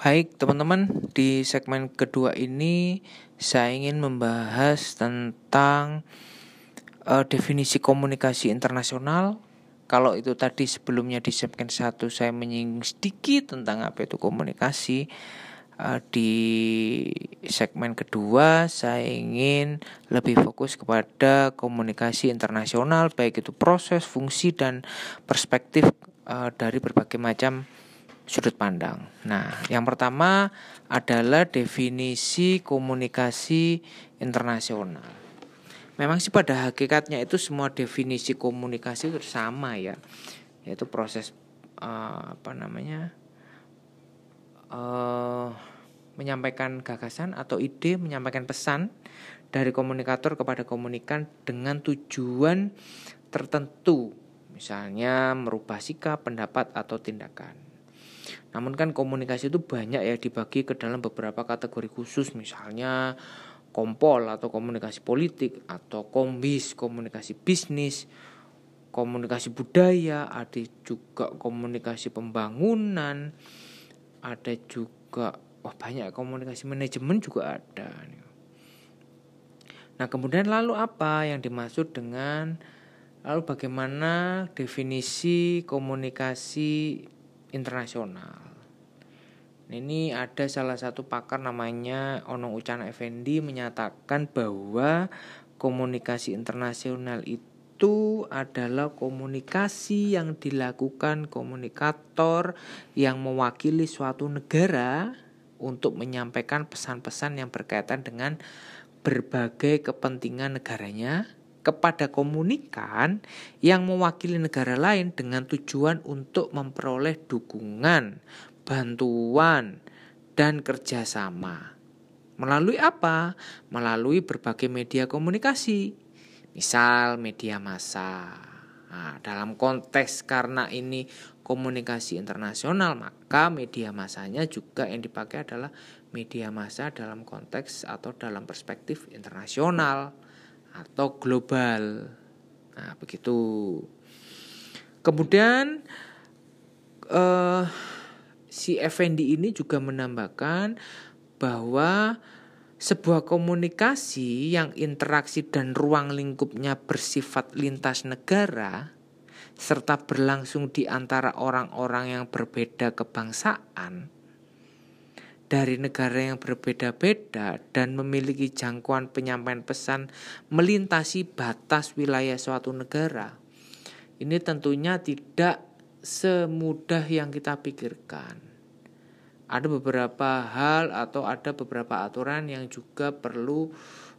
Baik, teman-teman, di segmen kedua ini saya ingin membahas tentang uh, definisi komunikasi internasional. Kalau itu tadi sebelumnya di segmen satu saya menyinggung sedikit tentang apa itu komunikasi. Uh, di segmen kedua saya ingin lebih fokus kepada komunikasi internasional, baik itu proses, fungsi dan perspektif uh, dari berbagai macam sudut pandang. Nah, yang pertama adalah definisi komunikasi internasional. Memang sih pada hakikatnya itu semua definisi komunikasi itu sama ya, yaitu proses uh, apa namanya uh, menyampaikan gagasan atau ide, menyampaikan pesan dari komunikator kepada komunikan dengan tujuan tertentu, misalnya merubah sikap, pendapat atau tindakan. Namun kan komunikasi itu banyak ya dibagi ke dalam beberapa kategori khusus misalnya kompol atau komunikasi politik atau kombis komunikasi bisnis komunikasi budaya ada juga komunikasi pembangunan ada juga wah banyak komunikasi manajemen juga ada nah kemudian lalu apa yang dimaksud dengan lalu bagaimana definisi komunikasi internasional. Ini ada salah satu pakar namanya Ono Ucana Effendi menyatakan bahwa komunikasi internasional itu adalah komunikasi yang dilakukan komunikator yang mewakili suatu negara untuk menyampaikan pesan-pesan yang berkaitan dengan berbagai kepentingan negaranya kepada komunikan yang mewakili negara lain dengan tujuan untuk memperoleh dukungan, bantuan, dan kerjasama. Melalui apa? Melalui berbagai media komunikasi, misal media massa. Nah, dalam konteks karena ini komunikasi internasional, maka media massanya juga yang dipakai adalah media massa dalam konteks atau dalam perspektif internasional atau global. Nah, begitu. Kemudian uh, si Effendi ini juga menambahkan bahwa sebuah komunikasi yang interaksi dan ruang lingkupnya bersifat lintas negara serta berlangsung di antara orang-orang yang berbeda kebangsaan dari negara yang berbeda-beda dan memiliki jangkauan penyampaian pesan melintasi batas wilayah suatu negara. Ini tentunya tidak semudah yang kita pikirkan. Ada beberapa hal atau ada beberapa aturan yang juga perlu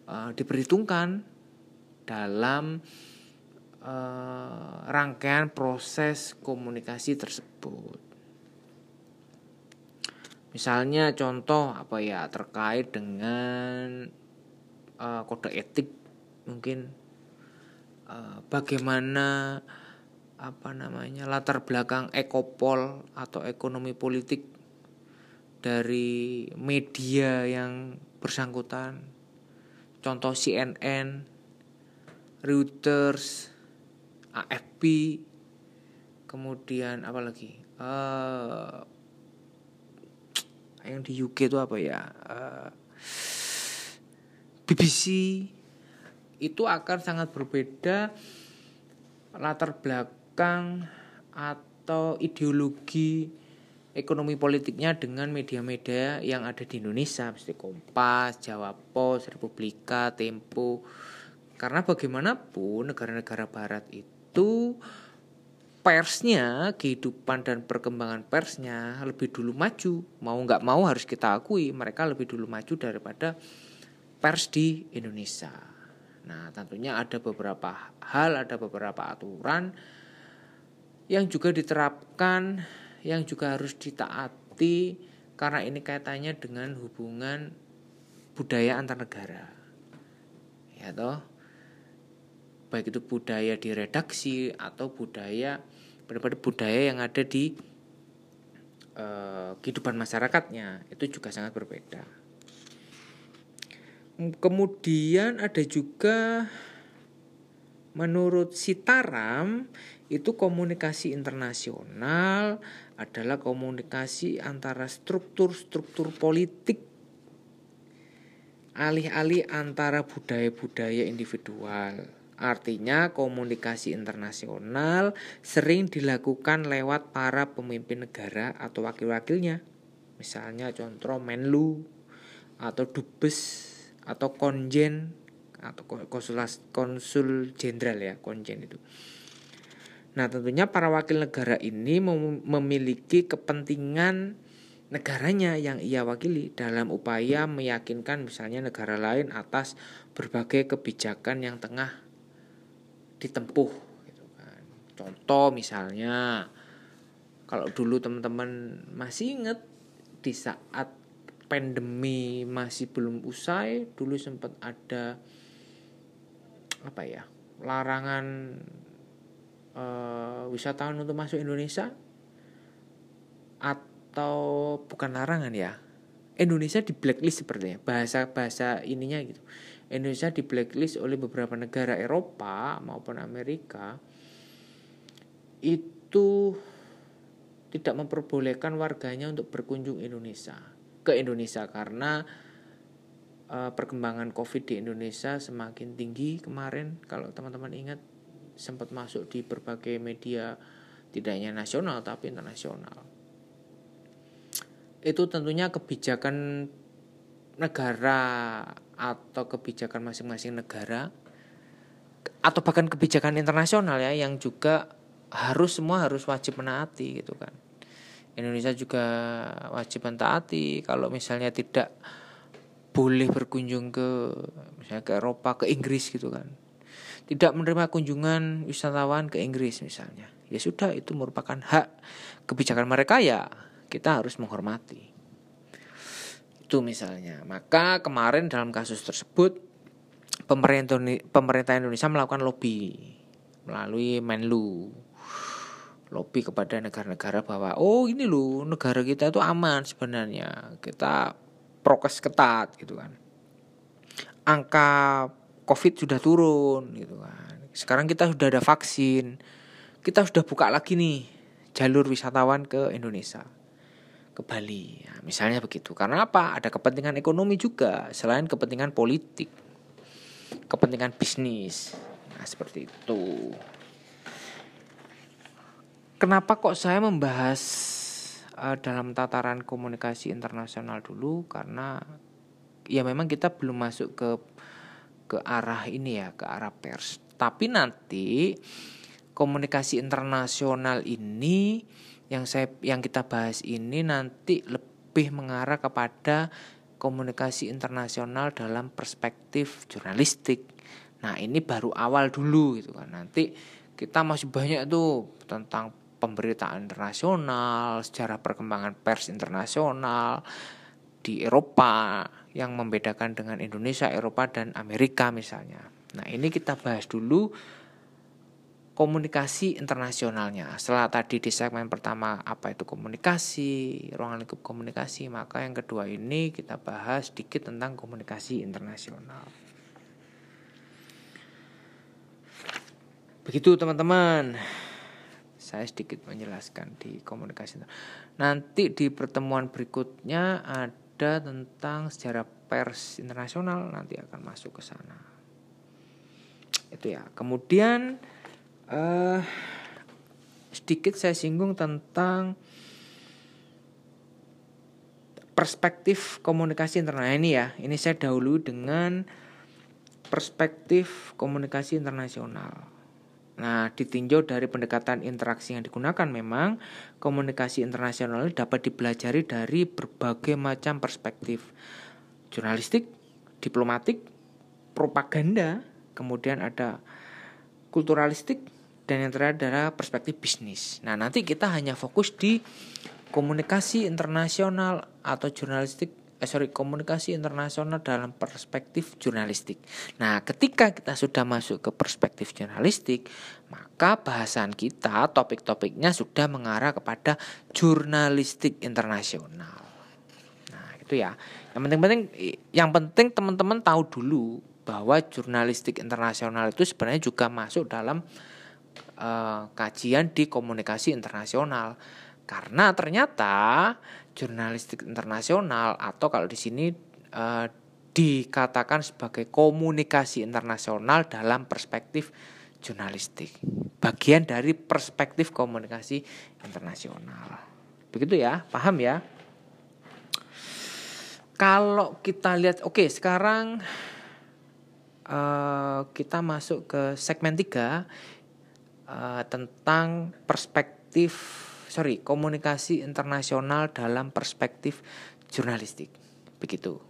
uh, diperhitungkan dalam uh, rangkaian proses komunikasi tersebut. Misalnya contoh apa ya terkait dengan uh, kode etik mungkin uh, bagaimana apa namanya latar belakang ekopol atau ekonomi politik dari media yang bersangkutan. Contoh CNN Reuters AFP kemudian apa lagi? Uh, yang di UK itu apa ya? Uh, eh, BBC itu akan sangat berbeda latar belakang atau ideologi ekonomi politiknya dengan media-media yang ada di Indonesia seperti Kompas, Jawa Pos, Republika, Tempo. Karena bagaimanapun negara-negara barat itu persnya, kehidupan dan perkembangan persnya lebih dulu maju. Mau nggak mau harus kita akui mereka lebih dulu maju daripada pers di Indonesia. Nah tentunya ada beberapa hal, ada beberapa aturan yang juga diterapkan, yang juga harus ditaati karena ini kaitannya dengan hubungan budaya antar negara. Ya toh baik itu budaya di redaksi atau budaya pada budaya yang ada di uh, kehidupan masyarakatnya itu juga sangat berbeda. Kemudian ada juga menurut Sitaram itu komunikasi internasional adalah komunikasi antara struktur-struktur politik alih-alih antara budaya-budaya individual. Artinya komunikasi internasional sering dilakukan lewat para pemimpin negara atau wakil-wakilnya. Misalnya contoh Menlu atau Dubes atau Konjen atau konsul jenderal ya, Konjen itu. Nah, tentunya para wakil negara ini memiliki kepentingan negaranya yang ia wakili dalam upaya meyakinkan misalnya negara lain atas berbagai kebijakan yang tengah ditempuh gitu kan. Contoh misalnya kalau dulu teman-teman masih ingat di saat pandemi masih belum usai, dulu sempat ada apa ya? larangan uh, wisatawan untuk masuk Indonesia? Atau bukan larangan ya. Indonesia di blacklist sepertinya bahasa bahasa ininya gitu. Indonesia di blacklist oleh beberapa negara Eropa maupun Amerika itu tidak memperbolehkan warganya untuk berkunjung Indonesia ke Indonesia karena uh, perkembangan COVID di Indonesia semakin tinggi kemarin kalau teman-teman ingat sempat masuk di berbagai media tidak hanya nasional tapi internasional itu tentunya kebijakan negara atau kebijakan masing-masing negara atau bahkan kebijakan internasional ya yang juga harus semua harus wajib menaati gitu kan. Indonesia juga wajib mentaati kalau misalnya tidak boleh berkunjung ke misalnya ke Eropa, ke Inggris gitu kan. Tidak menerima kunjungan wisatawan ke Inggris misalnya. Ya sudah itu merupakan hak kebijakan mereka ya kita harus menghormati itu misalnya. Maka kemarin dalam kasus tersebut pemerintah Indonesia melakukan lobby melalui Menlu lobby kepada negara-negara bahwa oh ini loh negara kita itu aman sebenarnya kita prokes ketat gitu kan angka covid sudah turun gitu kan sekarang kita sudah ada vaksin kita sudah buka lagi nih jalur wisatawan ke Indonesia ke Bali. Ya, misalnya begitu. Karena apa? Ada kepentingan ekonomi juga selain kepentingan politik. Kepentingan bisnis. Nah, seperti itu. Kenapa kok saya membahas uh, dalam tataran komunikasi internasional dulu? Karena ya memang kita belum masuk ke ke arah ini ya, ke arah pers. Tapi nanti komunikasi internasional ini yang saya yang kita bahas ini nanti lebih mengarah kepada komunikasi internasional dalam perspektif jurnalistik. Nah, ini baru awal dulu gitu kan. Nanti kita masih banyak tuh tentang pemberitaan internasional, sejarah perkembangan pers internasional di Eropa yang membedakan dengan Indonesia, Eropa dan Amerika misalnya. Nah, ini kita bahas dulu komunikasi internasionalnya. Setelah tadi di segmen pertama apa itu komunikasi, ruang lingkup komunikasi, maka yang kedua ini kita bahas sedikit tentang komunikasi internasional. Begitu teman-teman. Saya sedikit menjelaskan di komunikasi. Nanti di pertemuan berikutnya ada tentang sejarah pers internasional nanti akan masuk ke sana. Itu ya. Kemudian uh, sedikit saya singgung tentang perspektif komunikasi internasional ini ya. Ini saya dahulu dengan perspektif komunikasi internasional. Nah, ditinjau dari pendekatan interaksi yang digunakan memang komunikasi internasional dapat dipelajari dari berbagai macam perspektif. Jurnalistik, diplomatik, propaganda, kemudian ada kulturalistik, dan yang terakhir adalah perspektif bisnis. Nah, nanti kita hanya fokus di komunikasi internasional atau jurnalistik eh sorry komunikasi internasional dalam perspektif jurnalistik. Nah, ketika kita sudah masuk ke perspektif jurnalistik, maka bahasan kita topik-topiknya sudah mengarah kepada jurnalistik internasional. Nah, itu ya. Yang penting-penting yang penting teman-teman tahu dulu bahwa jurnalistik internasional itu sebenarnya juga masuk dalam uh, kajian di komunikasi internasional karena ternyata jurnalistik internasional atau kalau di sini uh, dikatakan sebagai komunikasi internasional dalam perspektif jurnalistik. Bagian dari perspektif komunikasi internasional. Begitu ya? Paham ya? Kalau kita lihat oke okay, sekarang uh, kita masuk ke segmen 3 uh, eh, tentang perspektif sorry komunikasi internasional dalam perspektif jurnalistik. Begitu.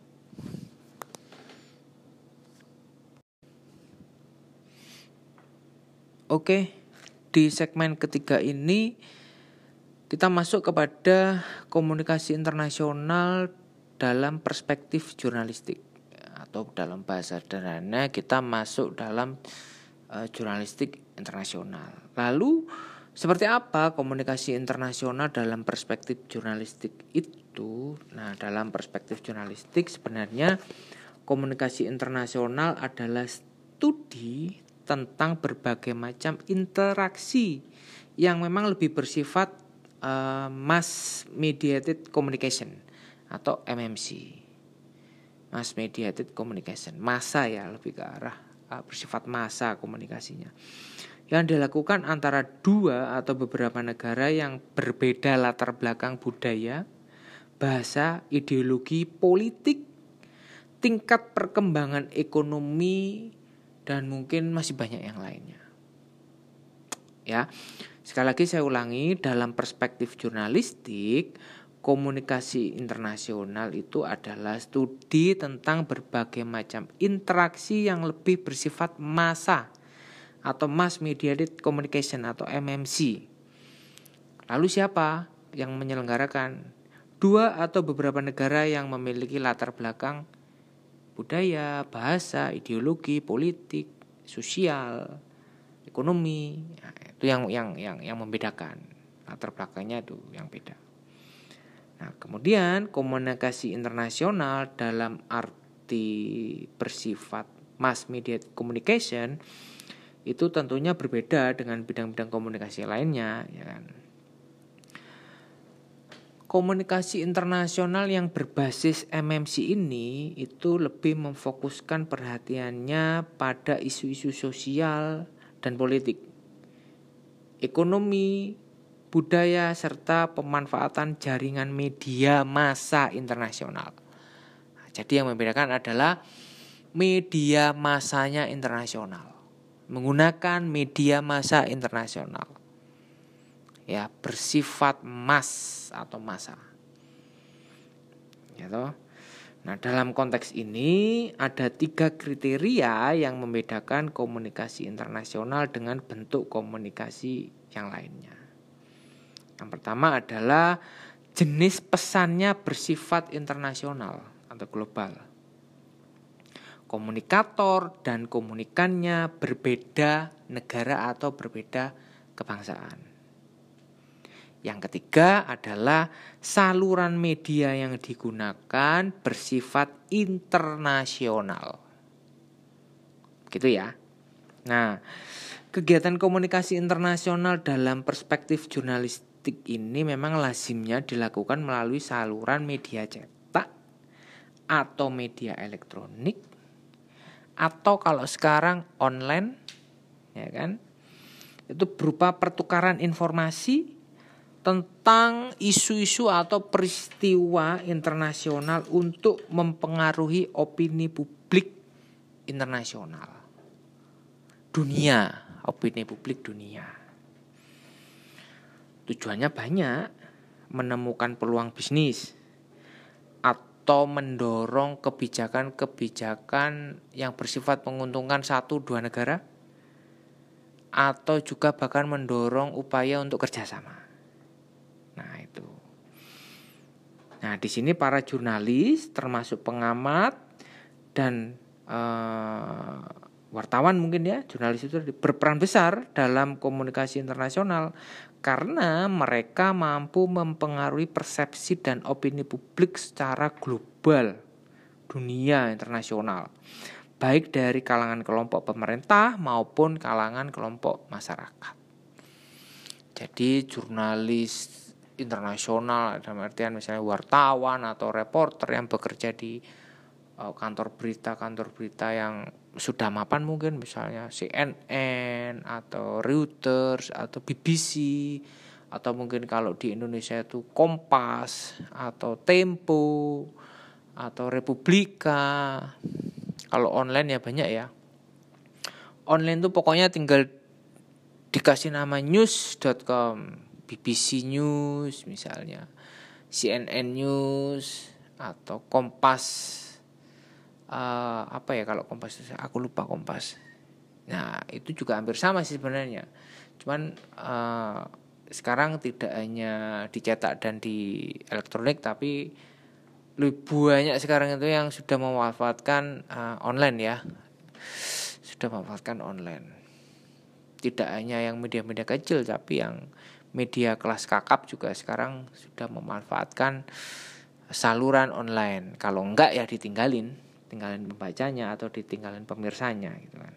Oke, di segmen ketiga ini kita masuk kepada komunikasi internasional dalam perspektif jurnalistik. Atau dalam bahasa sederhana kita masuk dalam uh, jurnalistik internasional. Lalu seperti apa komunikasi internasional dalam perspektif jurnalistik itu? Nah, dalam perspektif jurnalistik sebenarnya komunikasi internasional adalah studi tentang berbagai macam interaksi yang memang lebih bersifat uh, mass mediated communication atau MMC. Mass Mediated Communication, masa ya lebih ke arah uh, bersifat masa komunikasinya. Yang dilakukan antara dua atau beberapa negara yang berbeda latar belakang budaya, bahasa, ideologi, politik, tingkat perkembangan ekonomi dan mungkin masih banyak yang lainnya. Ya. Sekali lagi saya ulangi dalam perspektif jurnalistik komunikasi internasional itu adalah studi tentang berbagai macam interaksi yang lebih bersifat massa atau mass mediated communication atau MMC. Lalu siapa yang menyelenggarakan? Dua atau beberapa negara yang memiliki latar belakang budaya, bahasa, ideologi, politik, sosial, ekonomi. Nah, itu yang yang yang yang membedakan. Latar belakangnya itu yang beda. Nah, kemudian komunikasi internasional dalam arti bersifat mass media communication itu tentunya berbeda dengan bidang-bidang komunikasi lainnya, ya kan. Komunikasi internasional yang berbasis MMC ini itu lebih memfokuskan perhatiannya pada isu-isu sosial dan politik, ekonomi, budaya, serta pemanfaatan jaringan media massa internasional. Jadi yang membedakan adalah media masanya internasional. Menggunakan media massa internasional. Ya, bersifat mass atau massa. Ya toh? Nah, dalam konteks ini ada tiga kriteria yang membedakan komunikasi internasional dengan bentuk komunikasi yang lainnya. Yang pertama adalah jenis pesannya bersifat internasional atau global. Komunikator dan komunikannya berbeda negara atau berbeda kebangsaan. Yang ketiga adalah saluran media yang digunakan bersifat internasional. Gitu ya. Nah, kegiatan komunikasi internasional dalam perspektif jurnalis politik ini memang lazimnya dilakukan melalui saluran media cetak atau media elektronik atau kalau sekarang online ya kan? Itu berupa pertukaran informasi tentang isu-isu atau peristiwa internasional untuk mempengaruhi opini publik internasional. Dunia opini publik dunia. Tujuannya banyak, menemukan peluang bisnis atau mendorong kebijakan-kebijakan yang bersifat menguntungkan satu dua negara atau juga bahkan mendorong upaya untuk kerjasama. Nah itu. Nah di sini para jurnalis termasuk pengamat dan uh, wartawan mungkin ya jurnalis itu berperan besar dalam komunikasi internasional karena mereka mampu mempengaruhi persepsi dan opini publik secara global dunia internasional baik dari kalangan kelompok pemerintah maupun kalangan kelompok masyarakat. Jadi jurnalis internasional dalam artian misalnya wartawan atau reporter yang bekerja di uh, kantor berita kantor berita yang sudah mapan mungkin misalnya CNN atau Reuters atau BBC atau mungkin kalau di Indonesia itu Kompas atau Tempo atau Republika. Kalau online ya banyak ya. Online tuh pokoknya tinggal dikasih nama news.com BBC News misalnya CNN News atau Kompas uh, apa ya kalau Kompas aku lupa Kompas. Nah itu juga hampir sama sih sebenarnya. Cuman uh, sekarang tidak hanya dicetak dan di elektronik tapi lebih banyak sekarang itu yang sudah memanfaatkan uh, online ya. Sudah memanfaatkan online. Tidak hanya yang media-media kecil tapi yang media kelas kakap juga sekarang sudah memanfaatkan saluran online. Kalau enggak ya ditinggalin, tinggalin pembacanya atau ditinggalin pemirsanya gitu kan.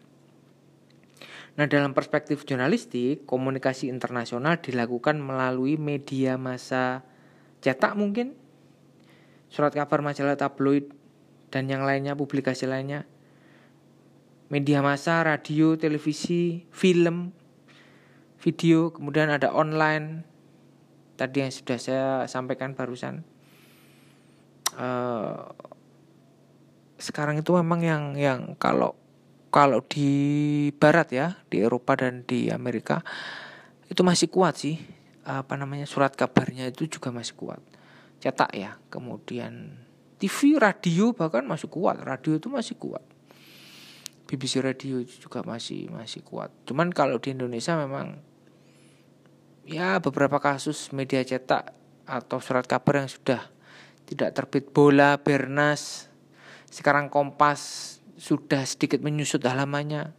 Nah, dalam perspektif jurnalistik, komunikasi internasional dilakukan melalui media massa cetak mungkin surat kabar majalah tabloid dan yang lainnya publikasi lainnya media massa, radio, televisi, film, video, kemudian ada online. Tadi yang sudah saya sampaikan barusan. Uh, sekarang itu memang yang yang kalau kalau di barat ya, di Eropa dan di Amerika itu masih kuat sih. Apa namanya? surat kabarnya itu juga masih kuat. Cetak ya. Kemudian TV, radio bahkan masih kuat. Radio itu masih kuat BBC Radio juga masih masih kuat. Cuman kalau di Indonesia memang ya beberapa kasus media cetak atau surat kabar yang sudah tidak terbit bola Bernas sekarang Kompas sudah sedikit menyusut halamannya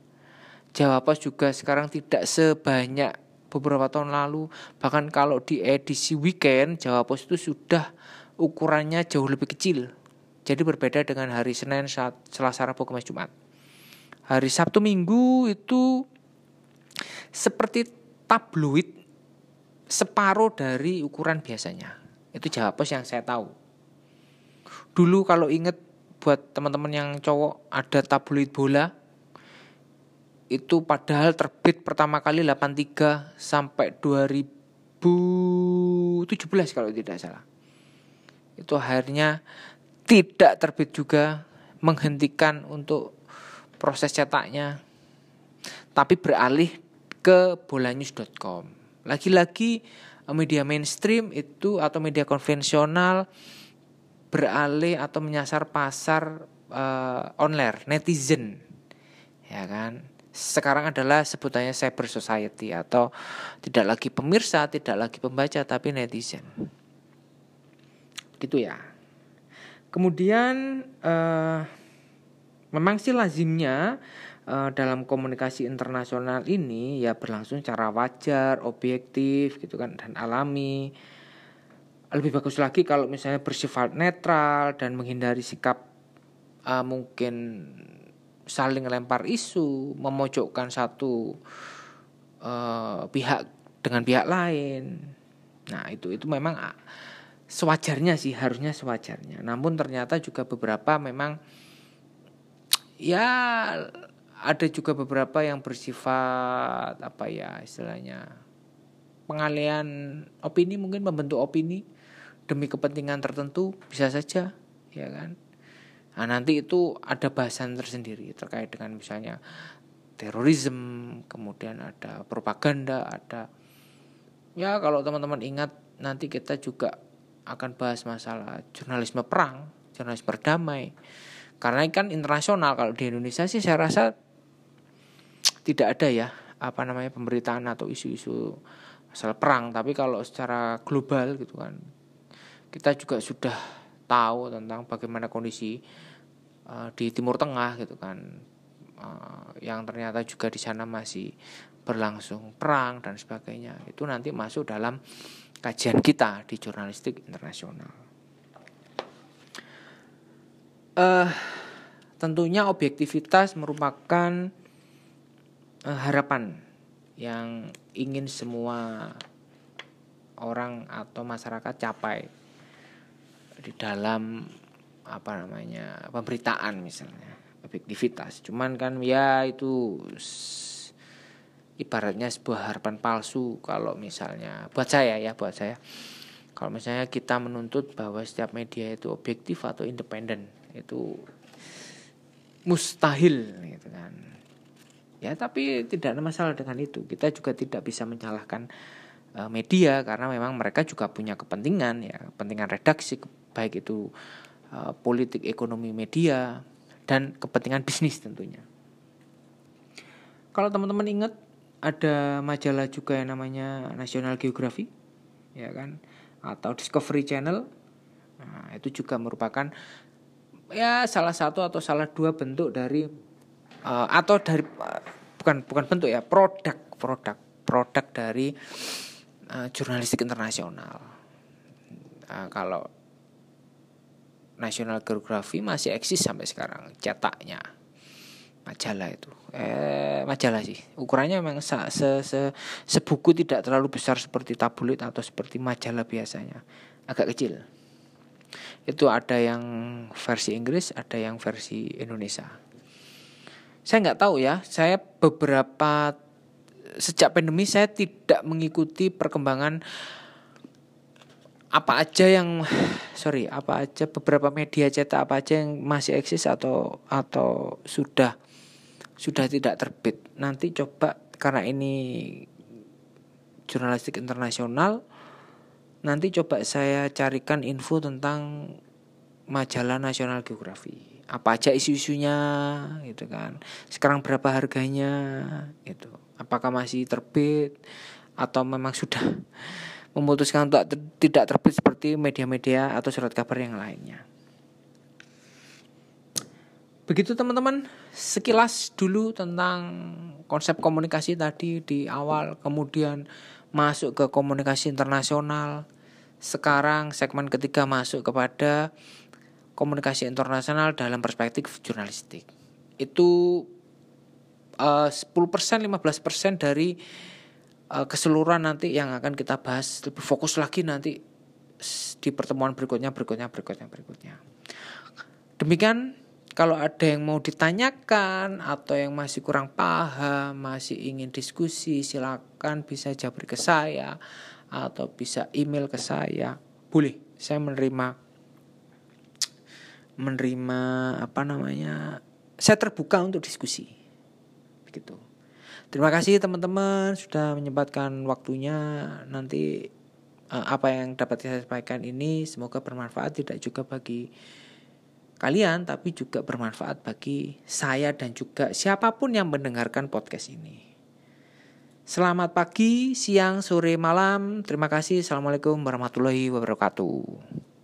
Jawa Pos juga sekarang tidak sebanyak beberapa tahun lalu bahkan kalau di edisi weekend Jawa Pos itu sudah ukurannya jauh lebih kecil jadi berbeda dengan hari Senin Selasa Rabu Kamis Jumat hari Sabtu Minggu itu seperti tabloid separuh dari ukuran biasanya. Itu Jawa Pos yang saya tahu. Dulu kalau inget buat teman-teman yang cowok ada tabloid bola itu padahal terbit pertama kali 83 sampai 2017 kalau tidak salah. Itu akhirnya tidak terbit juga menghentikan untuk proses cetaknya tapi beralih ke bolanews.com. Lagi-lagi media mainstream itu atau media konvensional beralih atau menyasar pasar uh, online netizen. Ya kan? Sekarang adalah sebutannya cyber society atau tidak lagi pemirsa, tidak lagi pembaca tapi netizen. Gitu ya. Kemudian uh, Memang sih lazimnya uh, dalam komunikasi internasional ini ya berlangsung secara wajar, objektif gitu kan dan alami. Lebih bagus lagi kalau misalnya bersifat netral dan menghindari sikap uh, mungkin saling lempar isu, memojokkan satu uh, pihak dengan pihak lain. Nah, itu itu memang sewajarnya sih, harusnya sewajarnya. Namun ternyata juga beberapa memang ya ada juga beberapa yang bersifat apa ya istilahnya pengalian opini mungkin membentuk opini demi kepentingan tertentu bisa saja ya kan? Nah nanti itu ada bahasan tersendiri terkait dengan misalnya terorisme kemudian ada propaganda ada ya kalau teman-teman ingat nanti kita juga akan bahas masalah jurnalisme perang jurnalisme berdamai karena kan internasional kalau di Indonesia sih saya rasa tidak ada ya apa namanya pemberitaan atau isu-isu masalah perang. Tapi kalau secara global gitu kan kita juga sudah tahu tentang bagaimana kondisi uh, di Timur Tengah gitu kan. Uh, yang ternyata juga di sana masih berlangsung perang dan sebagainya. Itu nanti masuk dalam kajian kita di jurnalistik internasional. Uh, tentunya objektivitas merupakan uh, harapan yang ingin semua orang atau masyarakat capai di dalam apa namanya pemberitaan misalnya objektivitas. Cuman kan ya itu ibaratnya sebuah harapan palsu kalau misalnya buat saya ya buat saya. Kalau misalnya kita menuntut bahwa setiap media itu objektif atau independen itu mustahil gitu kan. Ya tapi tidak ada masalah dengan itu. Kita juga tidak bisa menyalahkan media karena memang mereka juga punya kepentingan ya kepentingan redaksi baik itu uh, politik ekonomi media dan kepentingan bisnis tentunya. Kalau teman-teman ingat ada majalah juga yang namanya National Geography ya kan atau Discovery Channel. Nah, itu juga merupakan ya salah satu atau salah dua bentuk dari uh, atau dari uh, bukan bukan bentuk ya produk produk produk dari uh, jurnalistik internasional. Uh, kalau National Geography masih eksis sampai sekarang cetaknya. Majalah itu. Eh majalah sih. Ukurannya memang se, se, se sebuku tidak terlalu besar seperti tabloid atau seperti majalah biasanya. Agak kecil. Itu ada yang versi Inggris ada yang versi Indonesia. Saya nggak tahu ya. Saya beberapa sejak pandemi saya tidak mengikuti perkembangan apa aja yang sorry apa aja beberapa media cetak apa aja yang masih eksis atau atau sudah sudah tidak terbit. Nanti coba karena ini jurnalistik internasional nanti coba saya carikan info tentang majalah Nasional Geografi apa aja isu-isunya gitu kan. Sekarang berapa harganya gitu. Apakah masih terbit atau memang sudah memutuskan untuk tidak terbit seperti media-media atau surat kabar yang lainnya? Begitu teman-teman. Sekilas dulu tentang konsep komunikasi tadi di awal kemudian masuk ke komunikasi internasional. Sekarang segmen ketiga masuk kepada komunikasi internasional dalam perspektif jurnalistik. Itu uh, 10% 15% dari uh, keseluruhan nanti yang akan kita bahas lebih fokus lagi nanti di pertemuan berikutnya berikutnya berikutnya berikutnya. Demikian kalau ada yang mau ditanyakan atau yang masih kurang paham, masih ingin diskusi, silakan bisa jabri ke saya atau bisa email ke saya. Boleh, saya menerima menerima apa namanya saya terbuka untuk diskusi begitu terima kasih teman-teman sudah menyempatkan waktunya nanti uh, apa yang dapat saya sampaikan ini semoga bermanfaat tidak juga bagi kalian tapi juga bermanfaat bagi saya dan juga siapa pun yang mendengarkan podcast ini Selamat pagi, siang, sore, malam. Terima kasih. Assalamualaikum warahmatullahi wabarakatuh.